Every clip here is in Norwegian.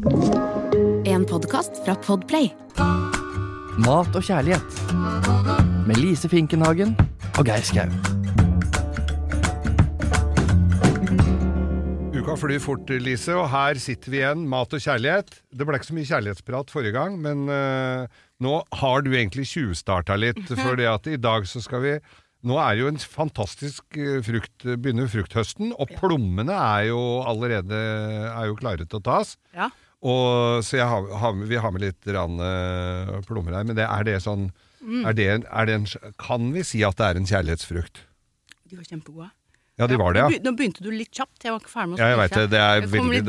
En podkast fra Podplay. Mat og kjærlighet. Med Lise Finkenhagen og Geir Skau. Uka flyr fort, Lise, og her sitter vi igjen. Mat og kjærlighet. Det ble ikke så mye kjærlighetsprat forrige gang, men uh, nå har du egentlig tjuvstarta litt. For det at i dag så skal vi Nå er jo en fantastisk eh, frukt Begynner frukthøsten, og plommene er jo allerede er jo klare til å tas. Ja. Og, så har, har, vi har med litt rann, uh, plommer her. Men det, er det sånn er det, er det en, Kan vi si at det er en kjærlighetsfrukt? De var kjempegode. Ja, de var det, ja. Nå begynte du litt kjapt. Jeg var ikke ferdig med å Ja, jeg spise. vet det. Det er veldig.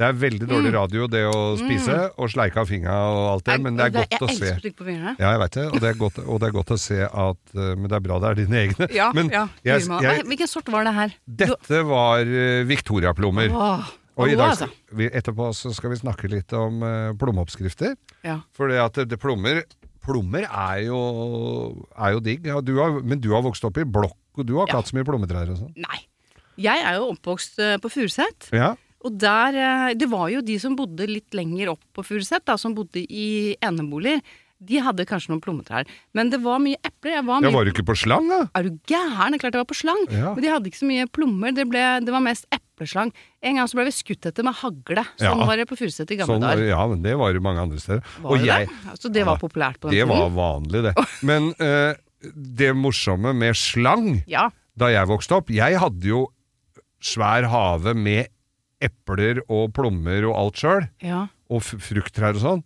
Det er veldig dårlig radio, det å spise, og sleike av fingra og alt det, men det er godt å Jeg elsker å trykke på fingrene. Ja, jeg vet det, og det er godt, og det er godt å se at uh, Men det er bra det er dine egne. Ja, men ja. jeg, jeg, Hvilken sort var det her? dette var uh, Victoria-plommer. Og i dag altså. skal, vi, etterpå så skal vi snakke litt om uh, plommeoppskrifter. Ja. For plommer Plommer er jo, er jo digg. Ja, du har, men du har vokst opp i blokk, og du har ikke Ja. hatt så mye plommetrær og sånn. Nei. Jeg er jo oppvokst uh, på Furuset. Ja. Og der uh, Det var jo de som bodde litt lenger opp på Furuset, som bodde i eneboliger. De hadde kanskje noen plommetrær. Men det var mye epler. Jeg var ja, mye var du ikke på slang, da? Er du gæren? Klart jeg var på slang. Ja. Men de hadde ikke så mye plommer. Det, ble, det var mest epleslang. En gang så ble vi skutt etter med hagle. Sånn Ja. var det på Furuset i gamle Sånn, dager. ja, men det var jo mange andre steder. Var og det jeg, det? Så det var populært på den Det var vanlig, det. Men uh, det morsomme med slang Ja. da jeg vokste opp Jeg hadde jo svær hage med epler og plommer og alt sjøl, ja. og frukttrær og sånn.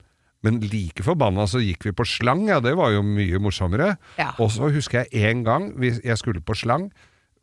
Men like forbanna så gikk vi på slang, ja, det var jo mye morsommere. Ja. Og så husker jeg en gang jeg skulle på slang,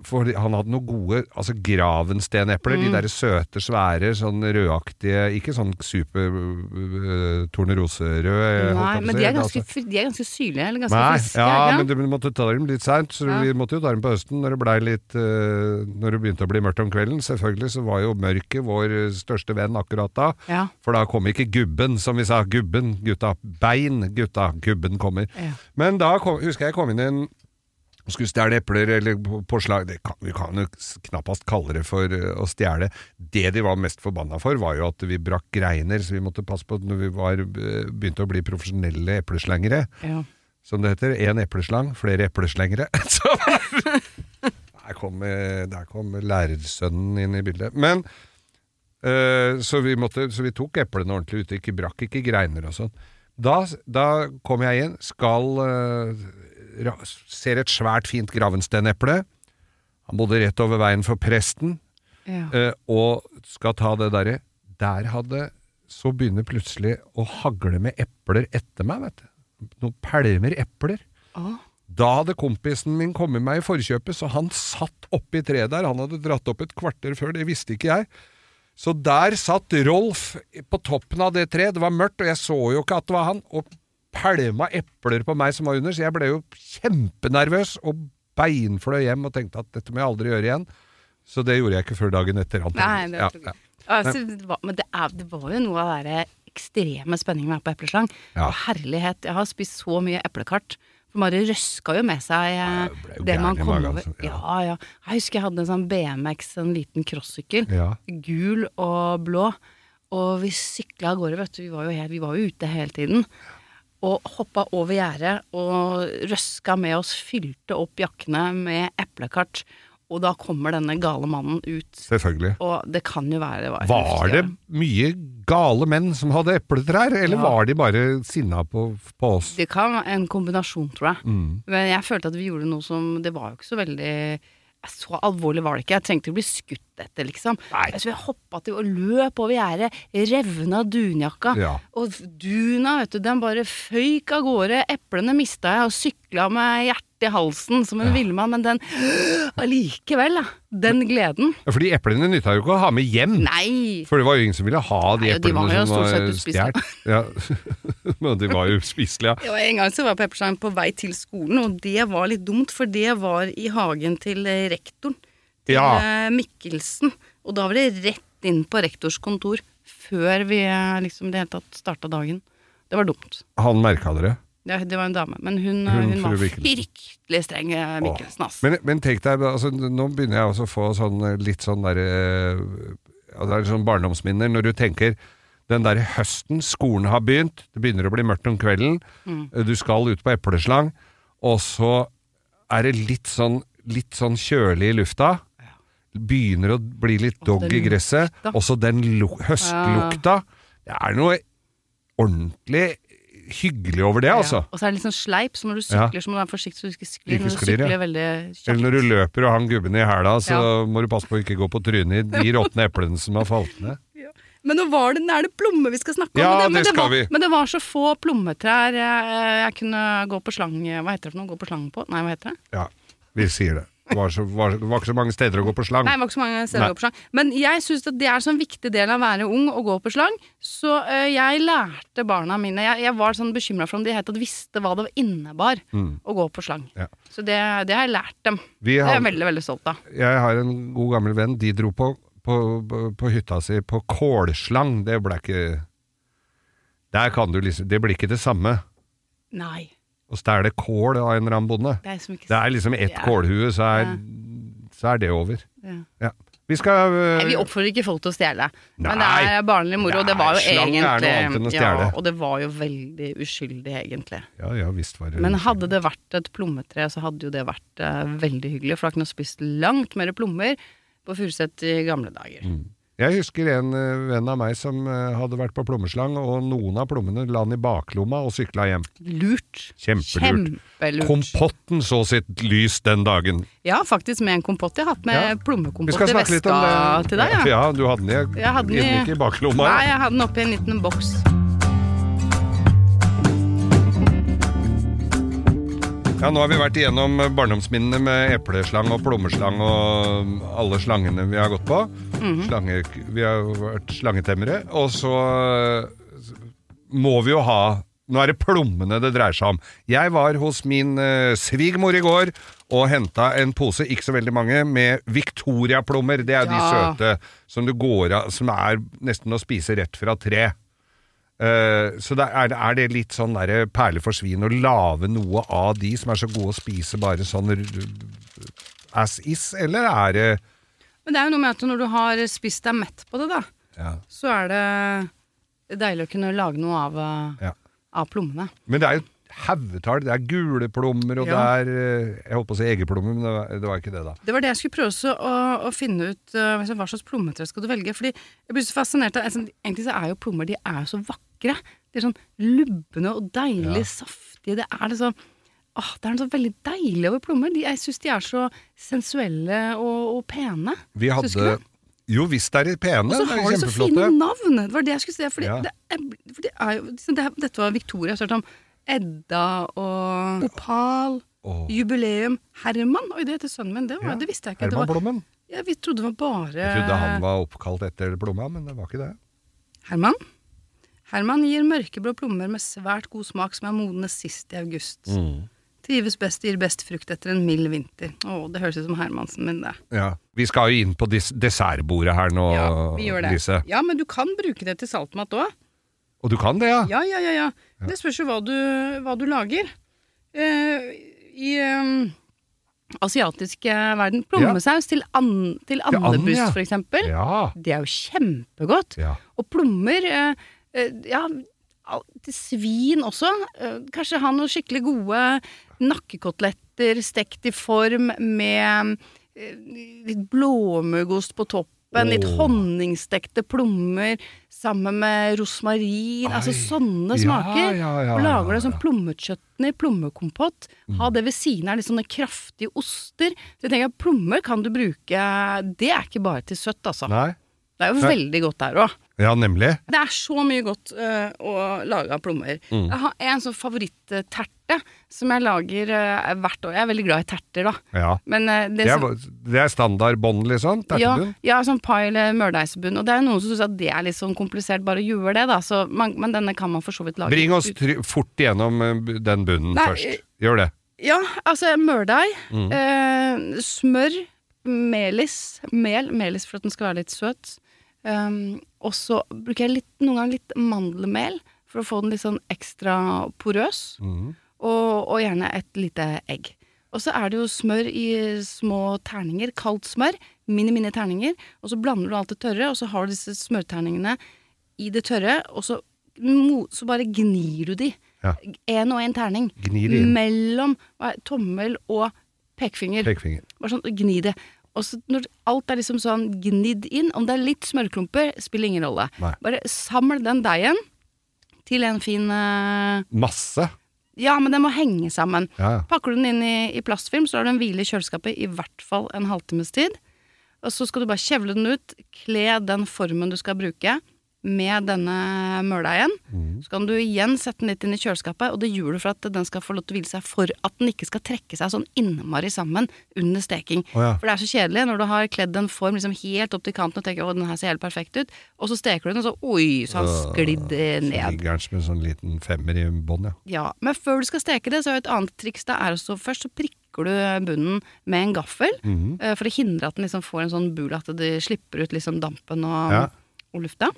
for han hadde noen gode altså gravenstenepler, Mm. de der søte, svære, sånn rødaktige Ikke sånn super uh, torneroserød. holdt Nei, men de er ganske, altså- de er ganske syrlige, eller ganske Nei, friske. ja, ja, men du måtte ta dem litt seint, så Ja. vi måtte jo ta dem på høsten når det blei litt uh, Når det begynte å bli mørkt om kvelden. Selvfølgelig så var jo mørket vår eh, største venn akkurat da. Ja. For da kom ikke gubben, som vi sa. Gubben, gutta. Bein, gutta. Gubben kommer. Men da kom, husker jeg kom inn en og skulle stjele epler eller på- påslag det kan, Vi kan jo knappast kalle det for å stjele. Det de var mest forbanna for, var jo at vi brakk greiner, så vi måtte passe på når vi var, begynte å bli profesjonelle epleslengere Ja. som det heter. Én epleslang, flere epleslengere. Der kom, der kom lærersønnen inn i bildet. Men øh, så, vi måtte, så vi tok eplene ordentlig ute, ikke brakk ikke greiner og sånn. Da, da kom jeg inn, skal ra, Ser et svært fint gravensteneple. Han bodde rett over veien for presten, Ja. eh, og skal ta det derre Der hadde Så begynner plutselig å hagle med epler etter meg, vet du. Noen pælmer epler. Ah. Da hadde kompisen min kommet meg i forkjøpet, så han satt oppi treet der. Han hadde dratt opp et kvarter før, det visste ikke jeg. Så der satt Rolf på toppen av det treet. Det var mørkt, og jeg så jo ikke at det var han. Og pælma epler på meg som var under, så jeg ble jo kjempenervøs og beinfløy hjem og tenkte at dette må jeg aldri gjøre igjen. Så det gjorde jeg ikke før dagen etter. Nei, det ja, ja. Altså, det var, men det, er, det var jo noe av den ekstreme spenningen med på epleslang. Ja. Herlighet, jeg har spist så mye eplekart. For Mari røska jo med seg eh, jo det man kom over. altså. Ja. Ja. Jeg husker jeg hadde en sånn BMX, en liten crossykkel. Gul og blå. Og vi sykla av gårde, vet du. Vi var jo, helt, vi var jo ute hele tiden. Og hoppa over gjerdet og røska med oss, fylte opp jakkene med eplekart. Og da kommer denne gale mannen ut. Selvfølgelig. Og det kan jo være det var, Var det mye gale menn som hadde epletrær, eller Ja. var de bare sinna på, på oss? Det kan være en kombinasjon, tror jeg. Mm. Men jeg følte at vi gjorde noe som Det var jo ikke så veldig Så alvorlig var det ikke. Jeg trengte å bli skutt etter, liksom. Nei. Jeg hoppa til og løp over gjerdet, revna dunjakka. Ja. Og duna, vet du, den bare føyk av gårde. Eplene mista jeg, og sykla med hjertet i halsen som en villmann. Men den allikevel, da. Den gleden. Ja, Fordi eplene nytta jo ikke å ha med hjem. Nei! For det var jo ingen som ville ha de Nei, eplene de var som var stjålet. Ja. Men de var jo spiselige, ja. En gang så var jeg på vei til skolen, og det var litt dumt, for det var i hagen til rektoren. Til Ja. eh, Mikkelsen. Og da var det rett inn på rektors kontor før vi eh, liksom det hele tatt starta dagen. Det var dumt. Han merka dere. Ja, det var en dame. Men hun, eh, Hun hun, var fryktelig streng, Mikkelsen, ass. Men, men tenk deg, altså, nå begynner jeg også å få sånn litt sånn derre ja, Det er sånn barndomsminner når du tenker den der høsten, skolen har begynt, det begynner å bli mørkt om kvelden, Mm. du skal ut på epleslang, og så er det litt sånn, litt sånn kjølig i lufta. Begynner å bli litt Og dogg i gresset. Også den høstlukta. Det er noe ordentlig hyggelig over det, altså. Ja. Og så er det litt sånn sleip, så når du Ja. sykler så må du være forsiktig så du ikke sklir. Ikke Når du sykler ja. veldig kjapt. Eller når du løper og har gubben i hæla, så må du passe på å ikke gå på trynet i de råtne eplene som har falt ned. Men nå var det, er det plomme vi skal snakke om. Ja, men men det skal var, vi. Men det var så få plommetrær jeg, jeg kunne gå på slang Hva heter det for noe? Gå på slang på? Nei, hva heter det? Ja, vi sier det. Det var, så, var, var ikke så mange steder å gå på slang. Nei, det var ikke så mange steder Nei. å gå på slang. Men jeg syns det er en sånn viktig del av å være ung å gå på slang. Så eh, jeg lærte barna mine Jeg, jeg var sånn bekymra for om de helt tatt visste hva det innebar å gå på slang. Ja. Så det, det har jeg lært dem. Vi Det er jeg veldig, veldig stolt av. jeg har en god gammel venn, de dro på, på, på, på hytta si på kålslang. Det ble ikke Der kan du liksom Det blir ikke det samme. Nei. Å stjele kål av en eller annen bonde. Det er Det er liksom ett Ja. kålhue, så er, Ja. så er det over. Ja. Ja. Vi skal uh, Nei, vi oppfordrer ikke folk til å stjele. Men det Nei. er barnlig moro, og det var jo Nei, egentlig ja. Og det var jo veldig uskyldig, egentlig. Ja ja, visst var det Men hadde det vært et plommetre, så hadde jo det vært uh, veldig hyggelig. For da kunne du spist langt mer plommer på Furuset i gamle dager. Mm. Jeg husker en øh, venn av meg som øh, hadde vært på plommeslang, og noen av plommene la han i baklomma og sykla hjem. Lurt. Kjempelurt. Kjempelurt. Kompotten så sitt lys den dagen. Ja, faktisk med en kompott. Jeg har hatt med Ja. Plommekompott i veska til deg. Ja. Ja, du hadde den Jeg hadde den i- ikke i baklomma. Nei, jeg hadde den oppi en liten boks. Ja, nå har vi vært igjennom barndomsminnene med epleslang og plommeslang og alle slangene vi har gått på. Mhm. Slange, vi har vært slangetemmere. Og så øh, må vi jo ha Nå er det plommene det dreier seg om. Jeg var hos min uh, svigermor i går og henta en pose, ikke så veldig mange, med Victoria-plommer. Det er de søte som du går av Som er nesten å spise rett fra tre. Eh, så det er, er det litt sånn der perle for svin å lage noe av de som er så gode å spise bare sånn as is, eller er det Men det er jo noe med at når du har spist deg mett på det, da, ja. så er det deilig å kunne lage noe av, eh, Ja. av plommene. Men det er jo haugetall. Det er gule plommer, og Ja. det er eh, Jeg holdt på å si eggplommer, men det var, det var ikke det, da. Det var det jeg skulle prøve også å, å finne ut uh, hva slags plommetre skal du velge. Fordi jeg blir så fascinert av altså, Egentlig så er jo plommer de er så vakre. De er sånn lubne og deilig Ja. saftige. Det er liksom Åh, det er noe så veldig deilig over plommer. De, jeg syns de er så sensuelle og, og pene. Vi hadde Jo visst er de pene. Og så har de så fine navn! Det var det jeg skulle si. Fordi Ja. det, er, for det er jo liksom, det, Dette var Victoria. Jeg har hørt om Edda og Opal. Oh. Jubileum. Herman. Oi, det heter sønnen min. Det, var, Ja, det visste jeg ikke. Det Herman var, Plommen. jeg vi trodde det var bare Jeg trodde han var oppkalt etter Blomma, men det var ikke det. Herman? Herman gir mørkeblå plommer med svært god smak som er modne sist i august. Mm. Trives best, gir best frukt etter en mild vinter. Å, det høres ut som Hermansen min, det. Ja. Vi skal jo inn på dis dessertbordet her nå, Ja, vi gjør det. Lise. Ja, men du kan bruke det til saltmat òg. Og du kan det, ja? Ja, ja, ja, ja. Det spørs jo hva du, hva du lager. Eh, I eh, asiatisk eh, verden. Plommesaus til, an, til and, andebust, ja. for eksempel. Ja. Det er jo kjempegodt. ja. Og plommer eh, Ja, til svin også. Eh, kanskje ha noen skikkelig gode nakkekoteletter stekt i form med eh, litt blåmuggost på toppen. Litt honningstekte plommer sammen med rosmarin. altså sånne Ja, smaker. ja, ja, og lager det som plommechutney, plommekompott. Ha det ved siden av litt sånne kraftige oster. Så jeg tenker at Plommer kan du bruke Det er ikke bare til søtt, altså. Nei? Det er jo Nei. veldig godt der òg. Ja, nemlig. Det er så mye godt uh, å lage av plommer. Mm. Jeg har en sånn favoritterte som jeg lager uh, hvert år. Jeg er veldig glad i terter, da. Ja. Men uh, det, Det som- er, det er standardbånd, liksom? ja, Tertebunn? ja, sånn pai eller mørdeigsbunn. Og det er jo noen som syns at det er litt sånn komplisert, bare å gjøre det, da. Så man, men denne kan man for så vidt lage. Bring oss fort gjennom den bunnen Nei, først. Gjør det. Ja, altså mørdeig, Mm. smør, melis, mel, melis for at den skal være litt søt. Um, og så bruker jeg litt, noen ganger litt mandelmel for å få den litt sånn ekstra porøs. Mhm. Og, og gjerne et lite egg. Og så er det jo smør i små terninger, kaldt smør, mini-mini terninger. Og så blander du alt det tørre, og så har du disse smørterningene i det tørre, og så, så bare gnir du de. Ja. En og en terning. Mellom tommel og pekefinger. Pekefinger. Bare sånn, gni det. Og så når alt er liksom sånn gnidd inn, om det er litt smørklumper, spiller ingen rolle. Nei. Bare saml den deigen til en fin eh, Masse. Ja, men den må henge sammen. Ja, ja. Pakker du den inn i, i plastfilm, så lar du den hvile i kjøleskapet i hvert fall en halvtimes tid. Og så skal du bare kjevle den ut, kle den formen du skal bruke med denne møldeigen. Mm. Så kan du igjen sette den litt inn i kjøleskapet, og det gjør du for at den skal få lov til å hvile seg, for at den ikke skal trekke seg sånn innmari sammen under steking. Oh, ja. For det er så kjedelig når du har kledd en form liksom helt opp til kanten og tenker å, den her ser helt perfekt ut, og så steker du den, og så oi, så har den sklidd ned. Så ligger den som en sånn liten femmer i bånn, ja. Ja, men før du skal steke det, så er jo et annet triks det er også først så prikker du bunnen med en gaffel, Mhm. eh, for å hindre at den liksom får en sånn bul, at det slipper ut liksom dampen og, Ja. og lufta.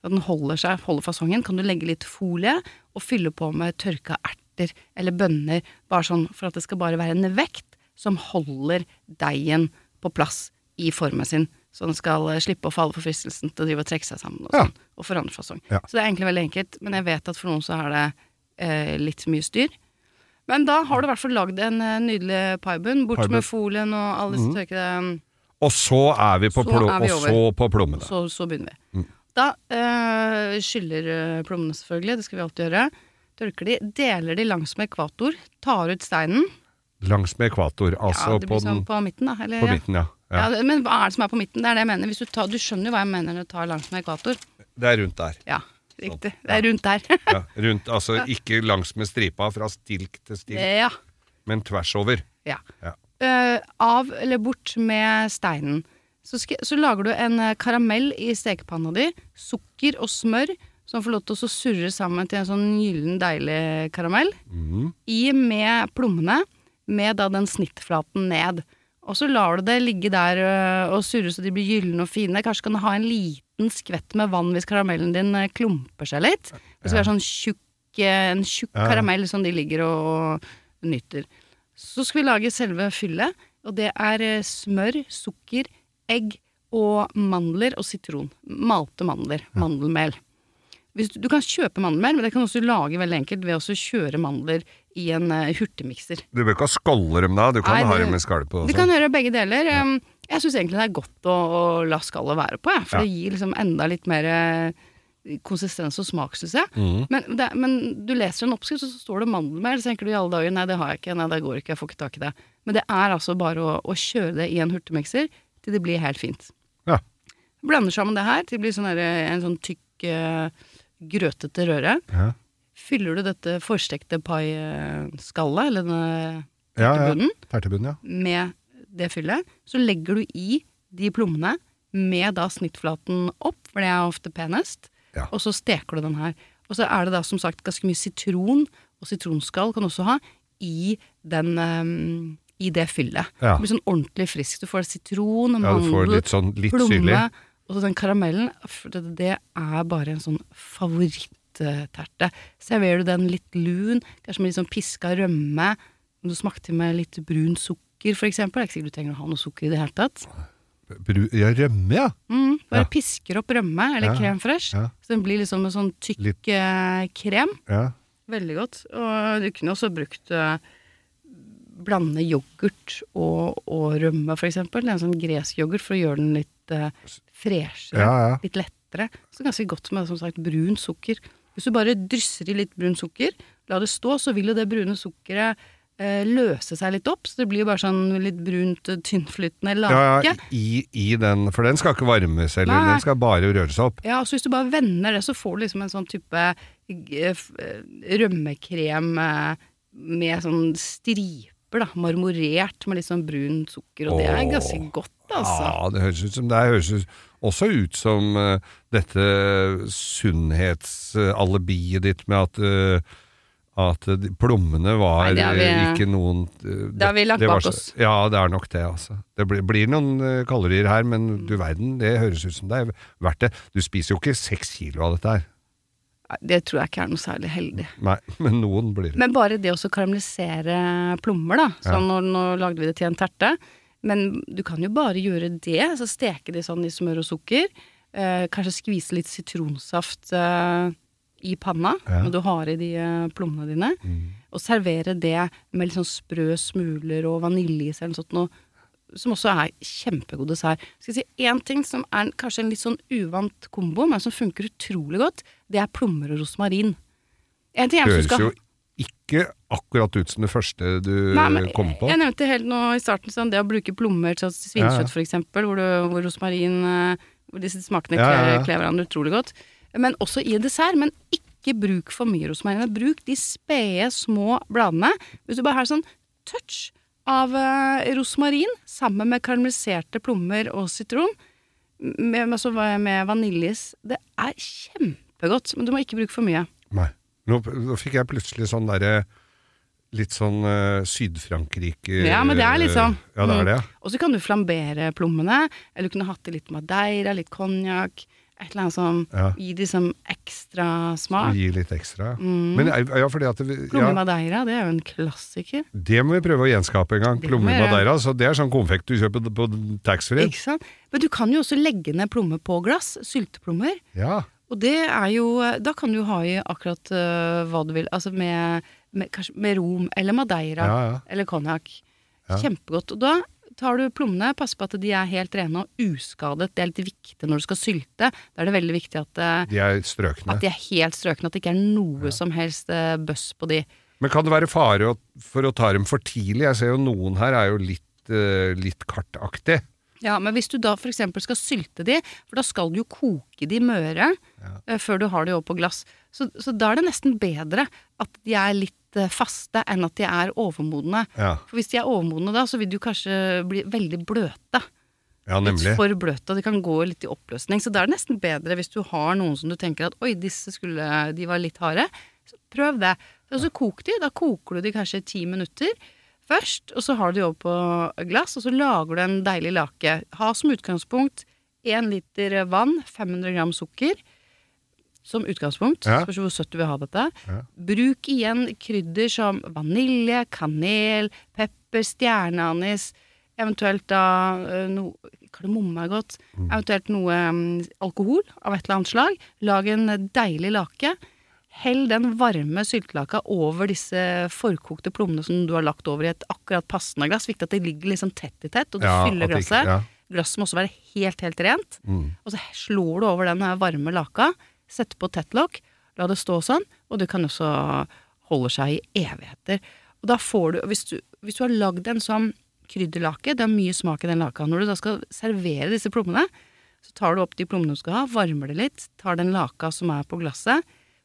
At den holder seg, holder fasongen. Kan du legge litt folie og fylle på med tørka erter eller bønner, bare sånn for at det skal bare være en vekt som holder deigen på plass i formen sin. Så den skal eh, slippe å falle for fristelsen til å drive og trekke seg sammen og Ja. sånn, og forandre fasong. Ja. Så det er egentlig veldig enkelt, men jeg vet at for noen så er det eh, litt mye styr. Men da har du i hvert fall lagd en eh, nydelig paibunn, bort pie med folien og alle disse mm. tørkede Og så er vi på, er vi og så på plommene. så, så begynner vi. Mm. Da eh, skyller eh, plommene selvfølgelig, det skal vi alltid gjøre. Tørker de, deler de langs med ekvator, tar ut steinen. Langs med ekvator, altså ja, det på, blir sånn den, på midten, da. Eller, på midten, ja. Ja. ja. men hva er det som er på midten? Det er det jeg mener. Du, tar, du skjønner jo hva jeg mener når du tar langs med ekvator. Det er rundt der. Ja, riktig. Det er rundt der. Ja, rundt, altså ikke langs med stripa fra stilk til stilk, ja. men tvers over. ja. Ja. Uh, av eller bort med steinen. Så, skal, så lager du en eh, karamell i stekepanna di. Sukker og smør som får lov til å surre sammen til en sånn gyllen, deilig karamell. Mm. I med plommene, med da den snittflaten ned. Og så lar du det ligge der øh, og surre så de blir gylne og fine. Kanskje kan du ha en liten skvett med vann hvis karamellen din øh, klumper seg litt. Det skal være sånn tjukk, en tjukk Ja. karamell som de ligger og, og nyter. Så skal vi lage selve fyllet, og det er smør, sukker, egg og mandler og sitron. Malte mandler. Mandelmel. Du, du kan kjøpe mandelmel, men det kan også lage veldig enkelt ved å kjøre mandler i en uh, hurtigmikser. Du bør ikke ha skaller dem da, du kan Nei, ha dem med skall på. Du kan gjøre begge deler. Ja. jeg syns egentlig det er godt å, å la skallet være på, jeg, for Ja. det gir liksom enda litt mer eh, konsistens og smak, syns jeg. Mm. Men, det, men du leser en oppskrift, og så står det mandelmel, så tenker du i alle dager nei, det har jeg ikke, nei, det går ikke, jeg får ikke tak i det. Men det er altså bare å, å kjøre det i en hurtigmikser til det blir helt fint. Ja. Blander sammen det her til det blir sånn der, en sånn tykk, eh, grøtete røre. Ja. Fyller du dette forstekte paiskallet, eller denne Ja, ja. Tertebunnen, ja. med det fyllet, så legger du i de plommene med da snittflaten opp, for det er ofte penest, Ja. og så steker du den her. Og så er det da som sagt ganske mye sitron, og sitronskall kan du også ha, i, den, ehm, i det fyllet. Ja. Det blir sånn ordentlig frisk. Du får sitron, ja mandel, litt sånn plomme, syrlig. og så den karamellen. Det, det er bare en sånn favoritterte. Serverer du den litt lun, kanskje med litt sånn piska rømme, om du smakte med litt brun sukker eksempel. Det er ikke sikkert du trenger å ha noe sukker i det hele tatt. Bru ja, rømme, ja. Mm, bare Ja. pisker opp rømme, eller Ja, krem fresh, ja. så den blir liksom en sånn tykk Litt- eh, krem. ja. Veldig godt. Og du kunne også brukt eh, Blande yoghurt og, og rømme, eksempel. En sånn gresk yoghurt for å gjøre den litt uh, freshere. Ja, ja. Litt lettere. Så ganske godt med som sagt brun sukker. Hvis du bare drysser i litt brun sukker, la det stå, så vil jo det brune sukkeret eh, løse seg litt opp. Så det blir jo bare sånn litt brunt, eh, tynnflytende lake. ja, i, i den, for den skal ikke varmes, eller Nei. den skal bare røres opp. Ja, så hvis du bare vender det, så får du liksom en sånn type eh, eh, rømmekrem eh, med sånn striper, da. Marmorert med litt sånn brun sukker, og det er ganske godt, altså. Ja, det høres ut som det høres ut- også ut som uh, dette sunnhetsalibiet ditt med at uh, at plommene var Nei, det vi- eh, ikke noen eh, det har vi lagt bak oss. Ja, det er nok det, altså. Det blir, blir noen kalorier her, men du verden, det høres ut som det er verdt det. Du spiser jo ikke seks kilo av dette her. Det tror jeg ikke er noe særlig heldig. Nei, men noen blir det. Men bare det å så karamellisere plommer, da. Så Ja. nå, nå lagde vi det til en terte. Men du kan jo bare gjøre det, så steke de sånn i smør og sukker. Eh, kanskje skvise litt sitronsaft eh, i panna Ja. når du har i de eh, plommene dine. Og servere det med litt sånn sprø smuler og vaniljeis eller noe sånt noe. Som også er kjempegod dessert. Skal jeg si én ting som er kanskje en litt sånn uvant kombo, men som funker utrolig godt. Det er plommer og rosmarin. En ting er Høres skal jo ikke akkurat ut som det første du Nei, men kom på. Jeg nevnte helt nå i starten sånn, det å bruke plommer til Ja, ja. svinekjøtt for eksempel, hvor, du, hvor rosmarin eh, Hvor disse smakene Ja, ja, ja. kler, kler hverandre utrolig godt. Men også i dessert. Men ikke bruk for mye rosmarin. Bruk de spede, små bladene. Hvis du bare har sånn touch av eh, rosmarin sammen med karamelliserte plommer og sitron, med, med, altså med vaniljes. Det er kjempegodt, men du må ikke bruke for mye. Nei. Nå, nå fikk jeg plutselig sånn derre Litt sånn uh, Syd-Frankrike Ja, men det er litt sånn. Ja, det er det, ja. Og så kan du flambere plommene, eller du kunne hatt i litt madeira, litt konjakk. Et eller annet som Ja. gir de som ekstra smak. Gi litt ekstra. Mm. Men eh, ja, det, Plomme ja, madeira, det er jo en klassiker. det må vi prøve å gjenskape en gang. Plomme madeira. Så det er sånn konfekt du kjøper på taxfree. Men du kan jo også legge ned plommer på glass. Sylteplommer. Ja. Og det er jo Da kan du ha i akkurat uh, hva du vil. Altså med, med, med rom eller madeira eller konjakk. Ja. Kjempegodt. Og da tar du plommene, passer på at de er helt rene og uskadet. Det er litt viktig når du skal sylte. Da er det veldig viktig at, øh, De er strøkne. at de er helt strøkne. At det ikke er noe som helst øh, bøss på de. Men kan det være fare for å ta dem for tidlig? Jeg ser jo noen her er jo litt, eh, litt kartaktig. Ja, Men hvis du da f.eks. skal sylte de, for da skal du jo koke de møre ja. før du har de over på glass. Så, så da er det nesten bedre at de er litt eh, faste enn at de er overmodne. Ja, For hvis de er overmodne da, så vil jo kanskje bli veldig bløte. ja Litt for bløte, og de kan gå litt i oppløsning. Så da er det nesten bedre hvis du har noen som du tenker at oi, disse skulle, de var litt harde. Så prøv det. Og så kok de. Da koker du de kanskje ti minutter først, og så har du de over på glass, og så lager du en deilig lake. Ha som utgangspunkt én liter vann, 500 gram sukker. Som utgangspunkt. Ja. Spørs hvor søtt du vil ha dette. Ja. Bruk igjen krydder som vanilje, kanel, pepper, stjerneanis. Eventuelt da eh, noe Kardemomme er godt. Eventuelt noe um, alkohol av et eller annet slag. Lag en deilig lake. Hell den varme syltelaka over disse forkokte plommene som du har lagt over i et akkurat passende glass. Viktig at det ligger liksom tett i tett, og du Ja, fyller glasset. ikke- ja. Glasset må også være helt, helt rent. Mm. Og så slår du over den varme laka, setter på tettlokk, la det stå sånn, og det kan også holde seg i evigheter. Og da får du, hvis du, hvis du har lagd en sånn krydderlake, det er mye smak i den laka, når du da skal servere disse plommene, så tar du opp de plommene du skal ha, varmer det litt, tar den laka som er på glasset,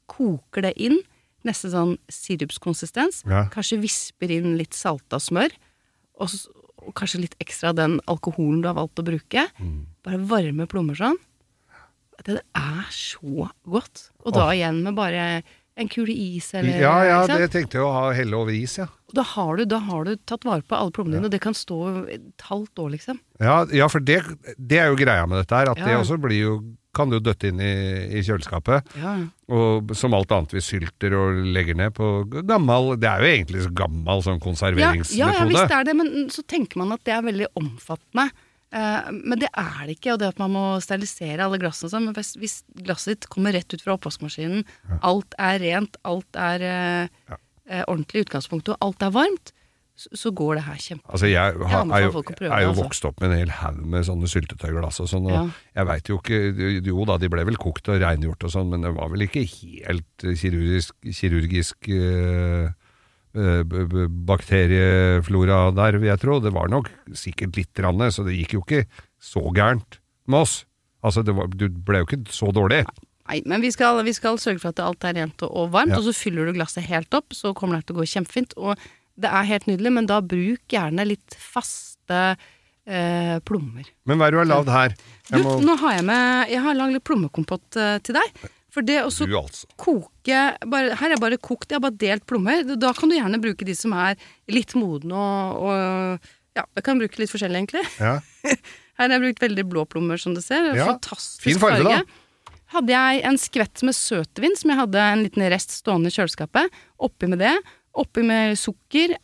koker det inn, nesten sånn sirupskonsistens, Ja. kanskje visper inn litt salta smør, og, s- og kanskje litt ekstra av den alkoholen du har valgt å bruke. Mm. Bare varme plommer sånn. Det er så godt. Og da igjen med bare en kule is eller Ja, ja, det tenkte jeg å ha helle over is, ja. Da har, du, da har du tatt vare på alle plommene dine, og det kan stå et halvt år, liksom. Ja, ja for det, det er jo greia med dette her, at det også blir jo kan du døtte inn i, i kjøleskapet. Ja. Og som alt annet vi sylter og legger ned på gammel Det er jo egentlig så gammel sånn Ja, konserveringsmetode. ja, ja, visst er det, men så tenker man at det er veldig omfattende. Eh, men det er det ikke, og det at man må sterilisere alle glassene sånn. Men hvis, hvis glasset ditt kommer rett ut fra oppvaskmaskinen, alt er rent, alt er ja. eh, ordentlig i utgangspunktet, og alt er varmt, så, så går det her kjempe... Altså jeg, har, jeg, er, jo, prøve er jo altså. vokst opp med en hel haug med sånne syltetøyglass og sånn, og Ja. jeg veit jo ikke Jo da, de ble vel kokt og rengjort og sånn, men det var vel ikke helt eh, kirurgisk, kirurgisk eh, eh, b- bakterieflora der, vil jeg tro. Det var nok sikkert litt, randet så det gikk jo ikke så gærent med oss. Altså, det var, du ble jo ikke så dårlig. Nei, men vi skal, vi skal sørge for at alt er rent og, varmt, Ja. og så fyller du glasset helt opp, så kommer det til å gå kjempefint. Og det er helt nydelig, men da bruk gjerne litt faste eh, plommer. Men hva er det du har lagd her? Du, må, nå har jeg med Jeg har lagd litt plommekompott eh, til deg. For det å altså. koke bare, Her er bare kokt, jeg har bare delt plommer. Da kan du gjerne bruke de som er litt modne og, og Ja, jeg kan bruke litt forskjellig, egentlig. Ja. Her har jeg brukt veldig blå plommer, som du ser. Ja, Fantastisk fin farge, da. Hadde jeg en skvett med søtvin, som jeg hadde en liten rest stående i kjøleskapet. Oppi med det. Oppi med sukker.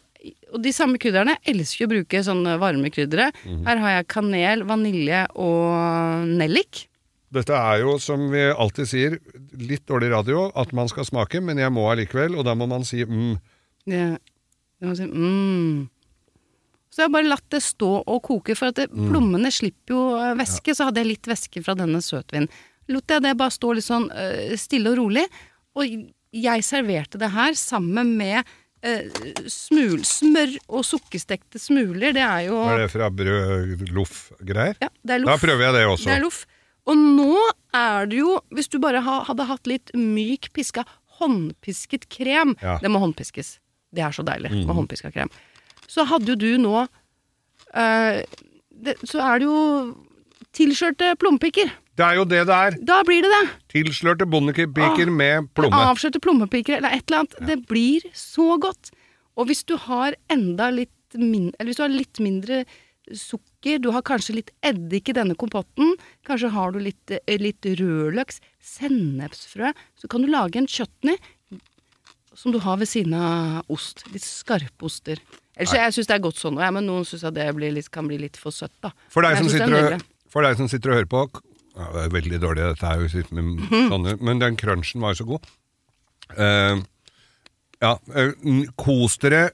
Og de samme krydderne. Jeg elsker å bruke sånne varme kryddere. Mhm. Her har jeg kanel, vanilje og nellik. Dette er jo, som vi alltid sier, litt dårlig radio, at man skal smake, men jeg må allikevel, og da må man si mm. Ja. må si, mm. Så jeg har bare latt det stå og koke, for at det, plommene slipper jo væske. Ja. Så hadde jeg litt væske fra denne søtvinen. Lot jeg det bare stå litt sånn eh, stille og rolig. Og jeg serverte det her sammen med eh, smul, smør og sukkerstekte smuler. Det er jo Er det fra brød-loff-greier? ja, det er loff. Da prøver jeg det også. Det er loff. Og nå er det jo, hvis du bare ha, hadde hatt litt myk piska, håndpisket krem Ja. Det må håndpiskes. Det er så deilig med håndpiska krem. Så hadde jo du nå eh, det, Så er det jo tilskjørte plommepiker. Det er jo det det er. Da blir det det. Tilslørte bondepiker med plomme. Avskjørte plommepiker eller et eller annet. Det blir så godt. Og hvis du har enda litt min, Eller hvis du har litt mindre sukker, du har kanskje litt eddik i denne kompotten, kanskje har du litt, eh, litt rødløks, sennepsfrø, så kan du lage en chutney som du har ved siden av ost. Litt skarpe oster. Ellers jeg syns det er godt sånn, ja, men noen syns det blir litt, kan bli litt for søtt, da. For deg, som synes er sitter og, for deg som sitter og hører på ja, Det er veldig dårlig, dette er jo med Mhm. sånne Men den crunchen var jo så god. Uh, ja, eh, kos dere.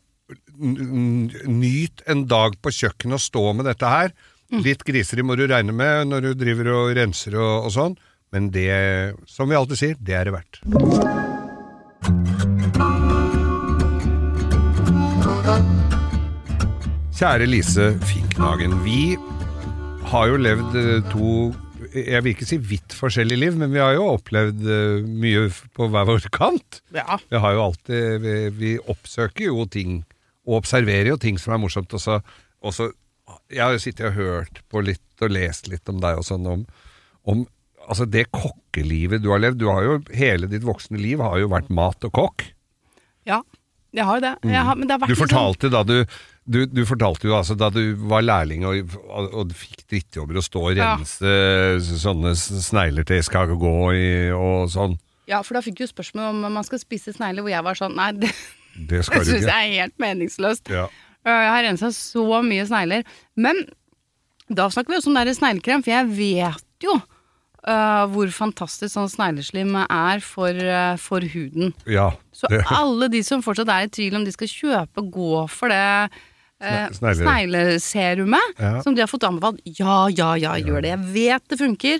Nyt en dag på kjøkkenet og stå med dette her. Mm. Litt griseri må du regne med når du driver og renser og, og sånn, men det, som vi alltid sier, det er det verdt. Kjære Lise Finknagen. Vi har jo levd eh, to Jeg vil ikke si vidt forskjellige liv, men vi har jo opplevd eh, mye på hver vår kant. Ja. Vi har jo alltid Vi, vi oppsøker jo ting, og observerer jo ting som er morsomt. Og så, og så Jeg har jo sittet og hørt på litt og lest litt om deg og sånn, om, om altså det kokkelivet du har levd. Du har jo Hele ditt voksne liv har jo vært mat og kokk. ja. Jeg har jo det. Har, men det har Du fortalte sånn- fortalte da du du, du fortalte jo altså da du var lærling og, og, og fikk drittjobber og stå og Ja. rense sånne snegler til skal gå i og sånn. Ja, for da fikk du spørsmål om man skal spise snegler, hvor jeg var sånn Nei, det, Det skal det syns jeg er helt meningsløst. Ja. Øh, Jeg har rensa så mye snegler. Men da snakker vi også om det sneglekrem, for jeg vet jo uh, hvor fantastisk sånn snegleslim er for, uh, for huden. ja. Så alle de som fortsatt er i tvil om de skal kjøpe, gå for det Uh, snegleserumet Ja. som de har fått anbefalt. Ja, ja, ja, gjør det. Jeg vet det funker.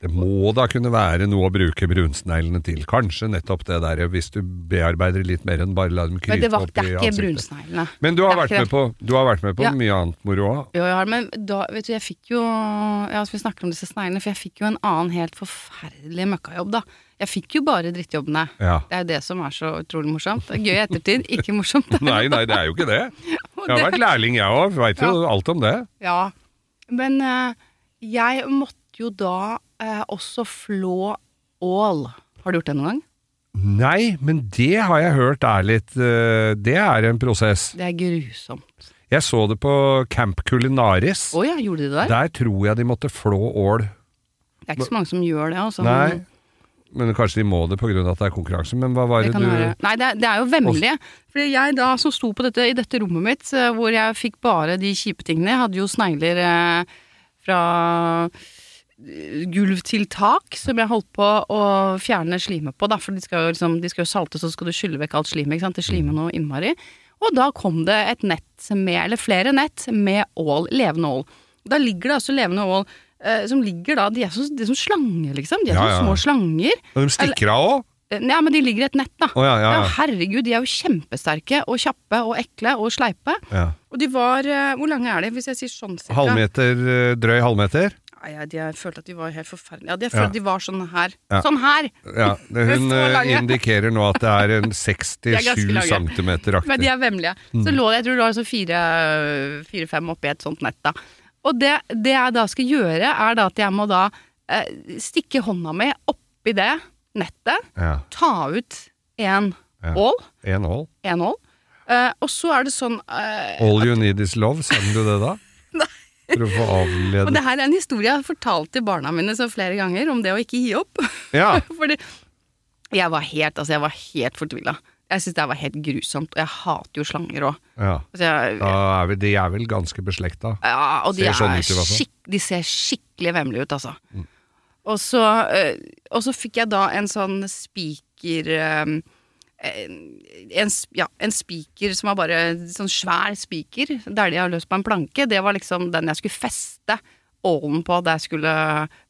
Det må da kunne være noe å bruke brunsneglene til. Kanskje nettopp det der, hvis du bearbeider litt mer enn bare la dem Men krype det, var, opp i ikke ansiktet. Men du har, vært med på, du har vært med på Ja. mye annet moro òg. Jo, ja, men da, vet du, jeg fikk jo Ja, vi snakker om disse sneglene, for jeg fikk jo en annen helt forferdelig møkkajobb, da. Jeg fikk jo bare drittjobbene. Ja. Det er jo det som er så utrolig morsomt. Det er gøy i ettertid, ikke morsomt. Nei, nei, det er jo ikke det. Jeg har vært lærling, jeg òg. Veit jo alt om det. Ja. Men eh, jeg måtte jo da eh, også flå ål. Har du gjort det noen gang? Nei, men det har jeg hørt er litt eh, Det er en prosess. Det er grusomt. Jeg så det på Camp Culinaris. Å ja, gjorde de det der? Der tror jeg de måtte flå ål. Det er ikke så mange som gjør det. Altså. Nei, men kanskje de må det pga. at det er konkurranse. Men hva var Det det, du være. Nei, det er, det er jo vemmelige. Fordi jeg da som sto på dette, i dette rommet mitt, eh, hvor jeg fikk bare de kjipe tingene Jeg hadde jo snegler eh, fra gulv til tak, som jeg holdt på å fjerne slimet på, da. For de skal jo, liksom, de skal jo salte, så skal du skylle vekk alt slimet, ikke sant. Det slimer noe innmari. Og da kom det et nett med, eller flere nett, med ål. Levende ål. Da ligger det altså levende ål eh, som ligger da De er, så, de er som slanger, liksom. De er Ja, som ja. små slanger. Og De stikker av òg? Eh, Ja, men de ligger i et nett, da. Oh, ja, ja, Ja, herregud, de er jo kjempesterke og kjappe og ekle og sleipe. ja. Og de var eh, Hvor lange er de, hvis jeg sier sånn cirka? Halvmeter, eh, drøy halvmeter? Jeg, jeg følte at de var helt forferdelige. Ja, jeg Ja. følte at de var sånn her. Ja. Sånn her! Ja, det, hun eh, indikerer nå at det er en er 67 cm aktig. Men de er vemmelige. Mm. Så lå det, jeg tror det var så fire, fire-fem oppi et sånt nett, da. Og det, det jeg da skal gjøre, er da at jeg må da eh, stikke hånda mi oppi det nettet, Ja. ta ut en Ja. ål, En ål. en ål, eh, og så er det sånn eh, All you need is love, sang du det da? For å få Og det her er en historie jeg har fortalt til barna mine så flere ganger, om det å ikke gi opp. Ja. Fordi jeg var helt, altså jeg var helt fortvila. Jeg syntes det var helt grusomt, og jeg hater jo slanger òg. ja. Altså de er vel ganske beslekta. ja, og de, Ser sånn er ut skikk, de ser skikkelig vemmelige ut, altså. Og så, eh, og så fikk jeg da en sånn spiker eh, en, ja, en spiker som var bare sånn svær spiker, der de har løst på en planke. Det var liksom den jeg skulle feste ålen på da jeg skulle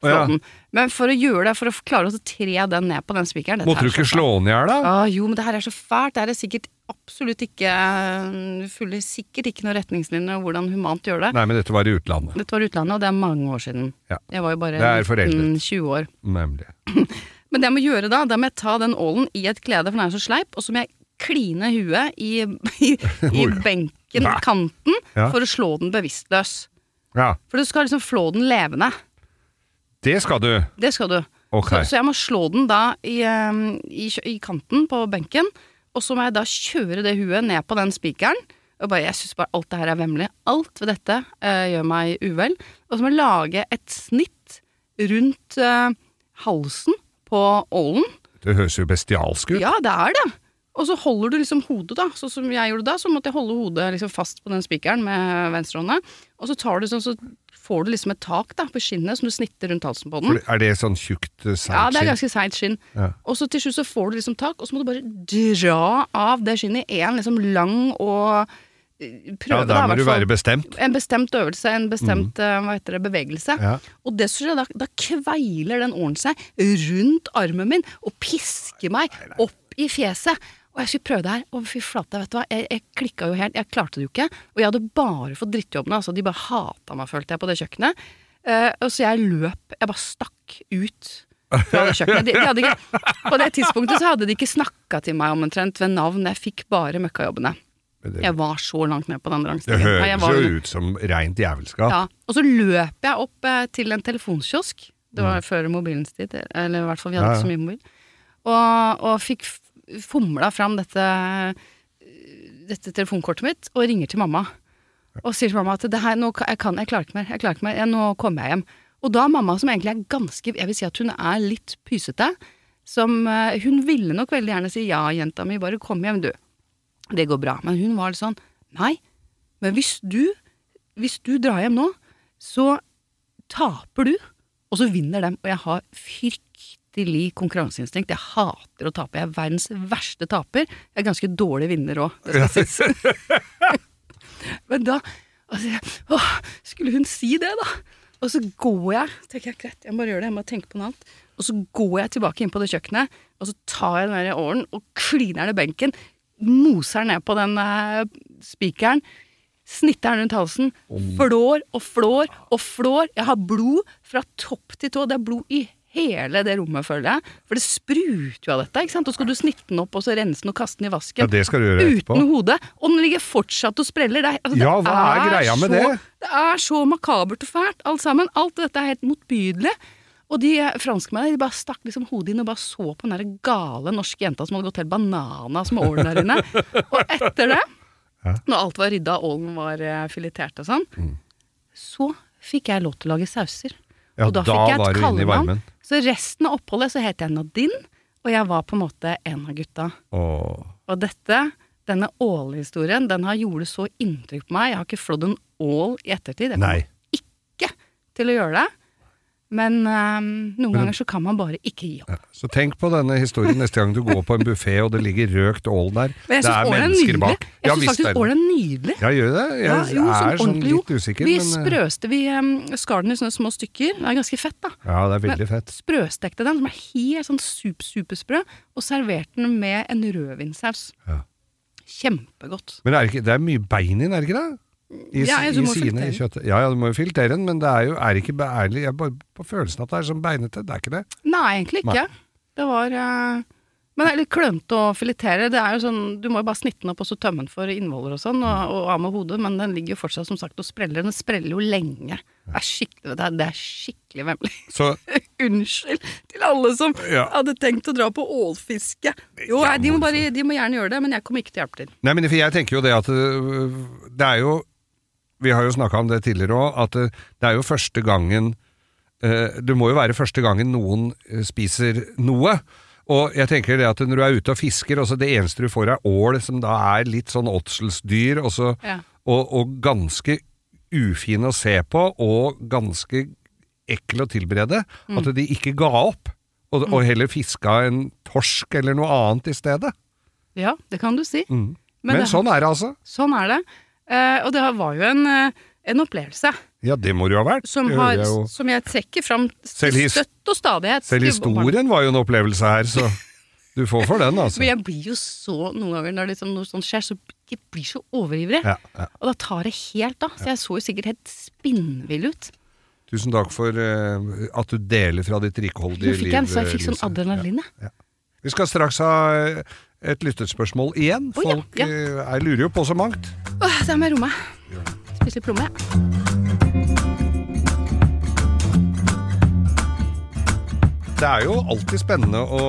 slå oh, ja. den. Men for å gjøre det, for å klare å tre den ned på den spikeren Måtte du ikke slå den i hjel, da? Ah, jo, men det her er så fælt. Det her er sikkert absolutt ikke Du følger sikkert ikke noen retningslinjer hvordan humant gjør det. Nei, men dette var i utlandet. Dette var i utlandet, og det er mange år siden. Ja. Jeg var jo bare Det er foreldet. 19-20 år. Nemlig. Men det jeg må gjøre da, det må jeg ta den ålen i et klede, for den er så sleip, og så må jeg kline huet i, i, i benken, Nei. kanten, Ja. for å slå den bevisstløs. Ja, For du skal liksom flå den levende. det skal du. Det skal du. Okay. Så, så jeg må slå den da i, i, i kanten på benken, og så må jeg da kjøre det huet ned på den spikeren. Og bare, jeg syns bare alt det her er vemmelig. Alt ved dette uh, gjør meg uvel. Og så må jeg lage et snitt rundt uh, halsen på ålen. Det høres jo bestialsk ut. Ja, det er det. Og så holder du liksom hodet, da. Sånn som jeg gjorde da, så måtte jeg holde hodet liksom fast på den spikeren med venstrehånda. Og så tar du sånn, så får du liksom et tak da på skinnet som du snitter rundt halsen på den. For er det sånn tjukt, seigt skinn? Ja, det er ganske seigt skinn. Ja. Og så til slutt så får du liksom tak, og så må du bare dra av det skinnet i en liksom lang og eh, prøve, Ja, der må da, du være bestemt. En bestemt øvelse, en bestemt mm. hva heter det, bevegelse. Ja. Og det som skjer, da, da kveiler den åren seg rundt armen min og pisker meg opp i fjeset. Og jeg skulle prøve det her, og fy flate, vet du hva, jeg, jeg klikka jo helt, jeg klarte det jo ikke. Og jeg hadde bare fått drittjobbene, altså de bare hata meg, følte jeg, på det kjøkkenet. Uh, og så jeg løp, jeg bare stakk ut fra det kjøkkenet. De, de ikke, på det tidspunktet så hadde de ikke snakka til meg omtrent ved navn, jeg fikk bare møkkajobbene. Det, Jeg var så langt ned på den rangstigen. Det høres var- jo ut som rent jævelskap. ja, og så løp jeg opp eh, til en telefonkiosk. Det var før mobilens tid, eller i hvert fall vi hadde. Ja, ja. ikke så mye mobil. Og, og fikk fomla fram dette, dette telefonkortet mitt og ringer til mamma. Og sier til mamma at det her, nå, jeg, kan, jeg klarer ikke mer, jeg klarer ikke mer, jeg, nå kommer jeg hjem. Og da mamma, som egentlig er ganske, jeg vil si at hun er litt pysete, som eh, Hun ville nok veldig gjerne si ja, jenta mi, bare kom hjem, du. Det går bra. Men hun var litt sånn Nei, men hvis du, hvis du drar hjem nå, så taper du, og så vinner dem. Og jeg har fryktelig konkurranseinstinkt. Jeg hater å tape. Jeg er verdens verste taper. Jeg er ganske dårlig vinner òg, det skal sies. Men da altså, åh, Skulle hun si det, da? Og så går jeg tenker jeg, greit, jeg må bare gjøre det, jeg må tenke på noe annet. Og så går jeg tilbake inn på det kjøkkenet, og så tar jeg den der åren og kliner i benken. Moser ned på den eh, spikeren. Snitter den rundt halsen. Flår og flår og flår. Jeg har blod fra topp til tå. Det er blod i hele det rommet, føler jeg. For det spruter jo av dette. ikke sant? Og skal du snitte den opp og så rense den og kaste den i vasken. Ja, det skal du gjøre etterpå. Uten hode. Og den ligger fortsatt og spreller. Det er, altså, Ja, hva er greia med så, det? Det er så makabert og fælt, alt sammen. Alt dette er helt motbydelig. Og de franskmennene de bare stakk liksom hodet inn og bare så på den der gale norske jenta som hadde gått helt bananas med ålen der inne. Og etter det, Hæ? når alt var rydda, ålen var eh, filetert og sånn, Mm. så fikk jeg lov til å lage sauser. Ja, og da, da fikk jeg et kallenavn. Så resten av oppholdet så het jeg Nadine, og jeg var på en måte en av gutta. Åh. Og dette, denne ålhistorien, den har gjort så inntrykk på meg. Jeg har ikke flådd en ål i ettertid. Jeg kommer ikke til å gjøre det. Men um, noen ganger så kan man bare ikke gi opp. Ja. Så tenk på denne historien neste gang du går på en buffé og det ligger røkt ål der. Det er mennesker er bak. Jeg syns faktisk det. ål er nydelig. Ja, gjør det? Jeg Ja, jo, er sånn ordentlig, litt usikker, Vi men eh, sprøste, vi um, skar den i sånne små stykker. Det er ganske fett, da. Ja, det er veldig fett. Sprøstekte den, som er helt sånn sup, supersprø, og serverte den med en rødvinsaus. Ja. Kjempegodt. Men er det, ikke, det er mye bein i den, er det ikke det? I, Ja, i sidene i kjøttet. Ja, ja, du må jo filtrere den, men det er jo er ikke beærlig. Jeg er bare på følelsen at det er sånn beinete. Det er ikke det. Nei, egentlig ikke. Det var uh, Men det er litt klønete å filetere. Det er jo sånn, Du må jo bare snitte den opp og så tømme den for innvoller og sånn, og, og av med hodet, men den ligger jo fortsatt som sagt og spreller. Den spreller jo lenge. Det er skikkelig, det er, det er skikkelig vemmelig. Så Unnskyld til alle som Ja. hadde tenkt å dra på ålfiske. Jo, nei, de, må bare, de må gjerne gjøre det, men jeg kommer ikke til å hjelpe til. Nei, men jeg tenker jo det at øh, det er jo Vi har jo snakka om det tidligere òg, at det, det er jo første gangen øh, Det må jo være første gangen noen øh, spiser noe. Og jeg tenker det at når du er ute og fisker, og så det eneste du får er ål, som da er litt sånn åtselsdyr, og, så, Ja. og, og ganske ufin å se på, og ganske ekle å tilberede Mm. at de ikke ga opp, og, og heller fiska en torsk eller noe annet i stedet. Ja, det kan du si. Mm. Men Men, det- sånn er det altså. Sånn er det. Eh, og det var jo en, eh, en opplevelse Ja, det må det jo ha vært. som, har, jeg som jeg trekker fram Selv støtt og stadighet. Selv historien var jo en opplevelse her, så du får for den, altså. Men jeg blir jo så noen ganger når liksom noe sånt skjer, så jeg blir så overivrig. Ja, ja. Og da tar det helt av. Så jeg så jo sikkert helt spinnvill ut. Tusen takk for uh, at du deler fra ditt rikholdige Nå fikk jeg, så jeg fikk sånn adrenalin, jeg. Vi skal straks ha et lytterspørsmål igjen. Oh, Folk ja. ja. jeg lurer jo på så mangt. Åh, da må jeg roe meg. Spise litt plomme. jeg. Det er jo alltid spennende å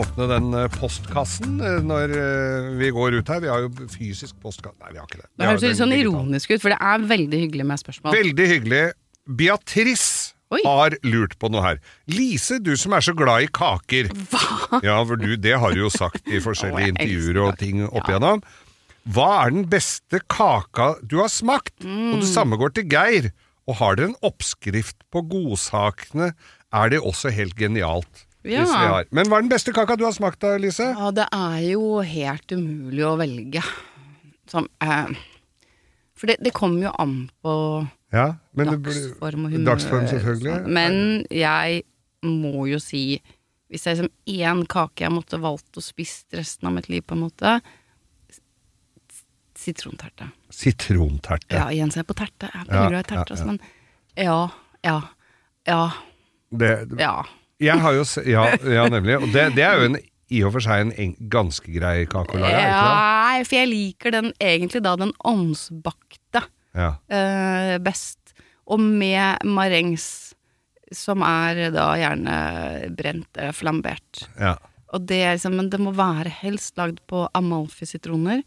åpne den eh, postkassen eh, når eh, vi går ut her. Vi har jo fysisk postkasse Nei, vi har ikke det. Vi Det høres litt sånn digitale. ironisk ut, for det er veldig hyggelig med spørsmål. Veldig hyggelig. Beatrice Oi. har lurt på noe her. Lise, du som er så glad i kaker. Hva? Ja, for du, det har du jo sagt i forskjellige intervjuer og ting opp igjennom. Hva er den beste kaka du har smakt? Og Mm. det samme går til Geir. Og har dere en oppskrift på godsakene, er det også helt genialt. Ja. Hvis vi har. Men hva er den beste kaka du har smakt da, Lise? Ja, det er jo helt umulig å velge. Som, eh, for det, det kommer jo an på Ja, men dagsform og humør. Dagsform, selvfølgelig. Men jeg må jo si Hvis er liksom én kake jeg måtte valgt å spise resten av mitt liv, på en måte Sitronterte. Sitronterte. Ja, igjen så er jeg på terte. Jeg er Ja, veldig glad i terter, ja, ja. men ja, ja, ja, Det, ja. jeg har jo ja, ja, nemlig. Og det, det er jo en, i og for seg en ganske grei kake å lage, Ja, for jeg liker den egentlig da den ovnsbakte? Ja. eh, best. Og med marengs, som er da gjerne brent eller flambert. ja. Og det er liksom, men det må være helst lagd på amalfi-sitroner,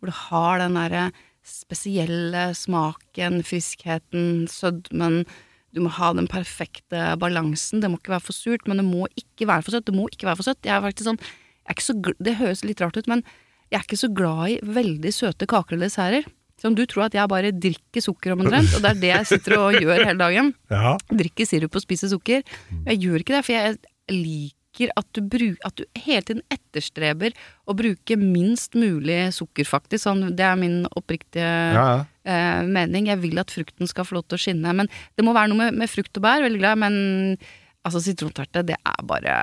hvor du har den derre spesielle smaken, friskheten, sødmen. Du må ha den perfekte balansen. Det må ikke være for surt, men det må ikke være for søtt. Det må ikke være for søtt. Jeg er faktisk sånn, jeg er så, det høres litt rart ut, men jeg er ikke så glad i veldig søte kaker eller desserter. Som du tror at jeg bare drikker sukker omtrent, og det er det jeg sitter og gjør hele dagen ja. drikker sirup og spiser sukker. Jeg gjør ikke det, for jeg liker at du, bruk, at du hele tiden etterstreber å bruke minst mulig sukker, faktisk. Sånn, det er min oppriktige Ja, ja. eh, mening. Jeg vil at frukten skal få lov til å skinne. Men det må være noe med, med frukt og bær, veldig glad. Men altså, sitronterte, det er bare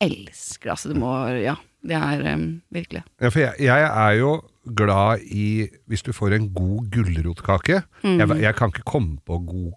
Elsker det. Altså, det må Ja. Det er um, virkelig. Ja, for jeg, jeg er jo glad i Hvis du får en god gulrotkake Mm. jeg, jeg kan ikke komme på god,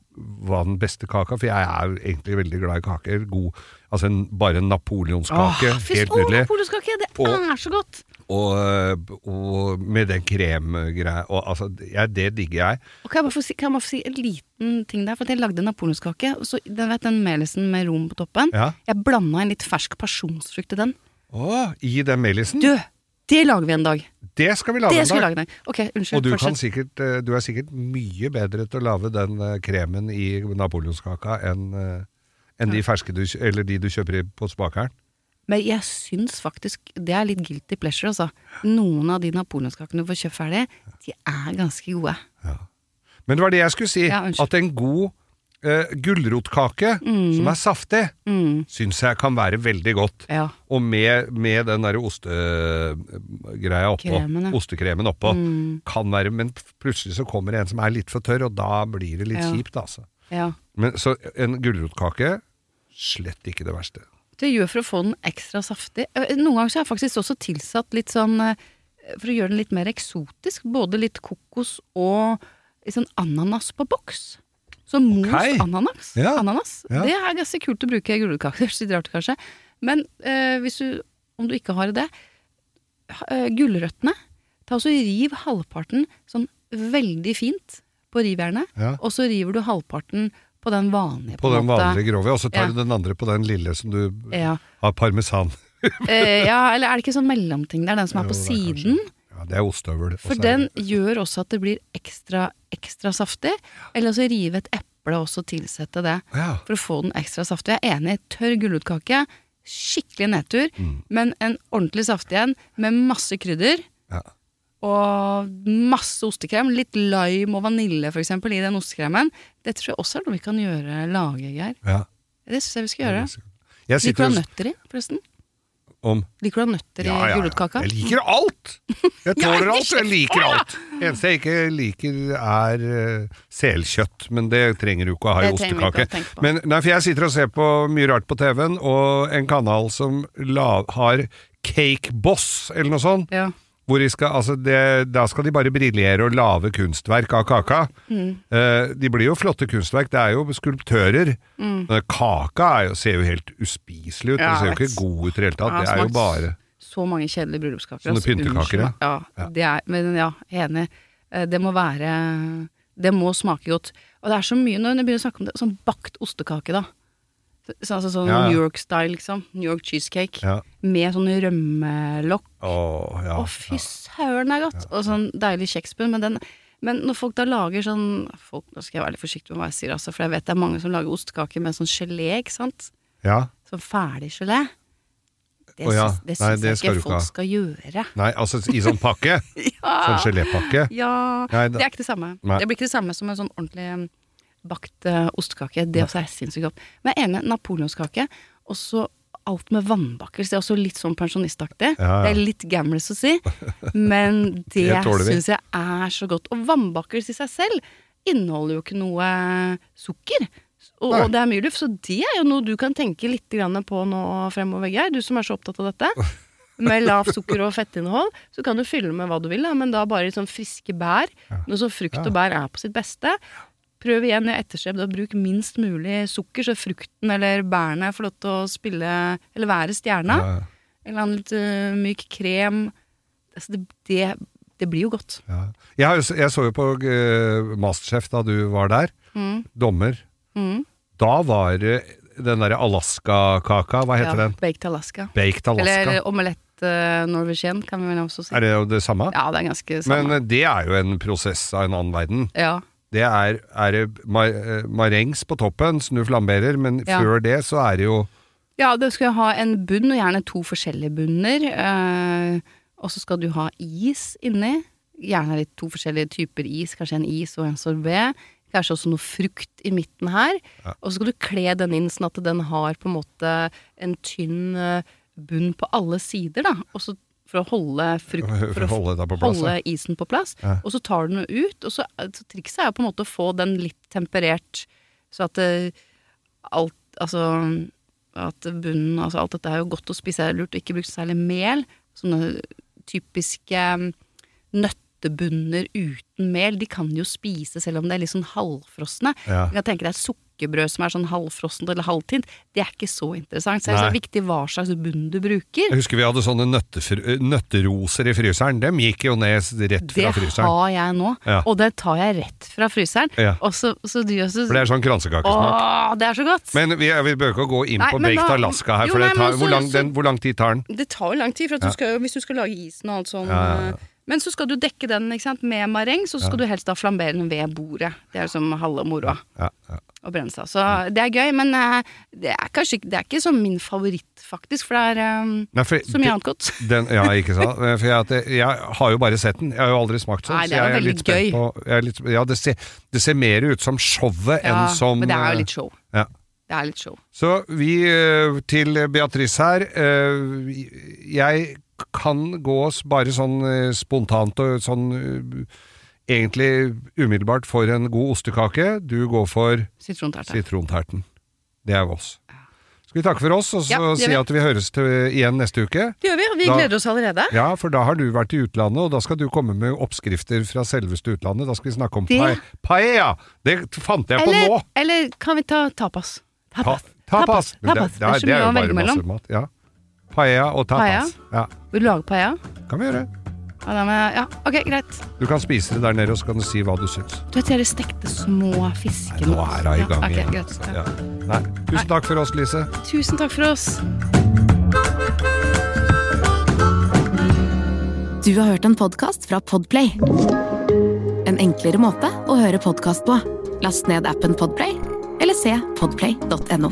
hva den beste kaka For jeg er egentlig veldig glad i kaker. God, altså en, bare en napoleonskake. Åh, helt åh, Å, napoleonskake! Det Og- er så godt! Og, og med den kremgreia og, altså, Det digger jeg. Og kan jeg bare få si, kan jeg bare få si en liten ting der? For jeg lagde napoleonskake, og så den, vet, den melisen med rom på toppen. Ja. Jeg blanda inn litt fersk pasjonsfrukt i den. Å, I den melisen? Du! Det lager vi en dag! Det skal vi lage Det en vi dag. lage en dag. Okay, unnskyld. Og du, kan sikkert, eh, du er sikkert mye bedre til å lage den eh, kremen i napoleonskaka enn en enn de ferske du, eller de du kjøper på spakeren. Men jeg syns faktisk det er litt guilty pleasure, altså. Noen av de napoleonskakene du får kjøpt ferdig, de er ganske gode. Men det var det jeg skulle si. Ja, at en god eh, gulrotkake som er saftig, Mm, syns jeg kan være veldig godt. ja. Og med, med den derre ostegreia oppå, Kremen, ja. ostekremen oppå, Mm, kan være Men plutselig så kommer det en som er litt for tørr, og da blir det litt Ja. kjipt, altså. ja. Men, så en gulrotkake slett ikke det verste. Det gjør for å få den ekstra saftig. Eh, Noen ganger så har jeg faktisk også tilsatt litt sånn eh, For å gjøre den litt mer eksotisk. Både litt kokos og litt sånn ananas på boks. Så most okay. ananas. Ja. ananas. Ja. Det er ganske kult å bruke i gulrotkake. Litt rart kanskje. Men eh, hvis du, om du ikke har det eh, Gulrøttene. Ta og så Riv halvparten sånn veldig fint på rivjernet. Ja. Og så river du halvparten på den vanlige. På den en måte. vanlige grove, og så tar du den andre på den lille som du har parmesan. Eh, ja, eller er det ikke sånn mellomting Det er den som er på Jo, på siden. kanskje-? Ja, det er ostehøvel. For den gjør også at det blir ekstra, ekstra saftig. Eller altså rive et eple og også tilsette det, Ja. for å få den ekstra saftig. Jeg er enig, tørr gulrotkake, skikkelig nedtur, Mm. men en ordentlig saftig en med masse krydder. Ja. Og masse ostekrem. Litt lime og vanilje for eksempel i den ostekremen. Det tror jeg også er noe vi kan gjøre, lage, Geir. Ja. Det syns jeg vi skal gjøre. Jeg sitter ha nøtter i, forresten? Om Liker du nøtter i gulrotkaka? Jeg liker alt! Jeg tåler Ja, alt, jeg liker alt. Det Eneste jeg ikke liker er eh, selkjøtt, men det trenger du ikke å ha i ostekake. Men nei, for jeg sitter og ser på mye rart på TV-en, og en kanal som la, har Cake Boss, eller noe sånt. Ja. Hvor skal, altså det, da skal de bare briljere og lage kunstverk av kaka. Mm. Eh, de blir jo flotte kunstverk, det er jo skulptører. Mm. Men kaka er jo, ser jo helt uspiselig ut, Ja, den ser jo ikke god ut i det hele tatt. Det er jo bare Så mange kjedelige bryllupskaker. Sånne altså. pyntekaker, ja. Ja. Det er, men ja, enig. Eh, Det må være Det må smake godt. Og det er så mye når jeg begynner å snakke om det, sånn bakt ostekake, da. Så, altså sånn Ja, ja. New York-style, liksom. New York cheesecake. Ja. Med sånn rømmelokk. Åh, ja. Å, fy søren, det er godt! Og sånn deilig kjeksbunn. Men, men når folk da lager sånn folk, Nå skal jeg være litt forsiktig med hva jeg sier, altså, for jeg vet det er mange som lager ostekaker med sånn gelé, ikke sant? ja. Sånn ferdig gelé. Det oh, syns, det Nei, syns det jeg ikke folk skal gjøre. Nei, altså i sånn pakke. Ja. Sånn gelépakke. Ja, Nei, det er ikke det samme. Nei. Det blir ikke det samme som en sånn ordentlig bakt uh, ostekake. Det også er sinnssykt godt. Men jeg er enig, napoleonskake, og så alt med vannbakkelse. Det er også litt sånn pensjonistaktig. Ja, ja. Det er litt gamlis å si, men det Det syns jeg er så godt. Og vannbakkelse i seg selv inneholder jo ikke noe sukker. Og, og det er mye luft, så det er jo noe du kan tenke litt grann på nå fremover, Geir. Du som er så opptatt av dette. Med lavt sukker og fettinnhold, så kan du fylle med hva du vil, da, men da bare liksom friske bær. Noe som frukt og bær er på sitt beste. Prøv igjen å etterstrebe å bruke minst mulig sukker, så frukten eller bærene får lov til å spille Eller være stjerna. Ja, Eller annen litt uh, myk krem. Altså, det, det, det blir jo godt. ja. Jeg, jeg så jo på uh, Masterchef da du var der. Mm. Dommer. Mm. Da var det den derre Alaska-kaka, hva heter ja, den? Baked Alaska. Baked Alaska. Eller omelett uh, norwegian, kan vi vel også si. Er det jo det samme? Ja, det er ganske samme. Men det er jo en prosess av en annen verden. ja. Det er, er det ma eh, marengs på toppen, som du flamberer, men Ja. før det så er det jo Ja, du skal ha en bunn, og gjerne to forskjellige bunner. eh, og så skal du ha is inni. Gjerne litt to forskjellige typer is, kanskje en is og en sorbet. Kanskje også noe frukt i midten her. Ja. Og så skal du kle den inn sånn at den har på en måte en tynn eh, bunn på alle sider, da. Og så for å holde frukt For å holde på plass. holde isen på plass. Ja. Og så tar du den ut, og så, så trikset er på en måte å få den litt temperert, så at det, alt Altså at bunnen Altså alt dette er jo godt å spise, er lurt å ikke bruke særlig mel. Sånne typiske mm, nøttebunner uten mel, de kan jo spise selv om det er litt sånn halvfrosne. Ja. Kan tenke deg sukkerbrød som er sånn halvfrossent eller halvtint. Det er ikke så interessant. Så det er viktig hva slags bunn du bruker. Jeg husker vi hadde sånne nøtteroser i fryseren. Dem gikk jo ned rett Det fra fryseren. har jeg nå, Ja. og det tar jeg rett fra fryseren. Ja. Og så, så du også For det er sånn kransekakesmak. Åh, det er så godt! Men vi, vi bør ikke gå inn Nei, på Baked da- Alaska her, Jo, for det nei, tar, så, hvor, lang, den, hvor lang tid tar den? det tar jo lang tid, for at du skal, hvis du skal lage isen og alt sånn Ja, ja, ja. eh, Men så skal du dekke den med mareng, så skal du helst da flambere den ved bordet. Det er liksom halve moroa. Ja, ja. Og brenne seg. Så det er gøy, men eh, det er kanskje Det er ikke sånn min favoritt, faktisk, for det er um, Nei, for, så mye annet godt. Den, ja, ikke sant? For jeg, jeg, har jo bare sett den. Jeg har jo aldri smakt sånn. Nei, det er jo veldig gøy. På, er litt, ja, det ser, det ser mer ut som showet Ja, enn som men det er eh, jo litt show. ja. Det er litt show. Så vi eh, til Beatrice her. eh, Jeg kan gå s- bare sånn eh, spontant og sånn eh, egentlig umiddelbart for en god ostekake. Du går for Sitronterte. sitronterten. Det er oss. Skal vi takke for oss, og så Ja, si at vi høres til, igjen neste uke? Det gjør vi, vi Da- gleder oss allerede. Ja, for da har du vært i utlandet, og da skal du komme med oppskrifter fra selveste utlandet. Da skal vi snakke om Det- pae- paella! Det fant jeg på nå! eller kan vi ta tapas? Ta, Tapas. tapas. Tapas. Det, Det er så det er å jo velge bare masse mellom. mat. Ja. Paella og tapas. Ja, Vil du lage paella? kan vi gjøre. Ja, da må jeg- ja, ok, greit. Du kan spise det der nede, og så kan du si hva du syns. Du vet de stekte små fiskene? Nå er hun i gang ja, ok, igjen. greit. Ja. Ja. Nei. Tusen takk for oss, Lise. Tusen takk for oss. Du har hørt en podkast fra Podplay. En enklere måte å høre podkast på. Last ned appen Podplay, eller se podplay.no.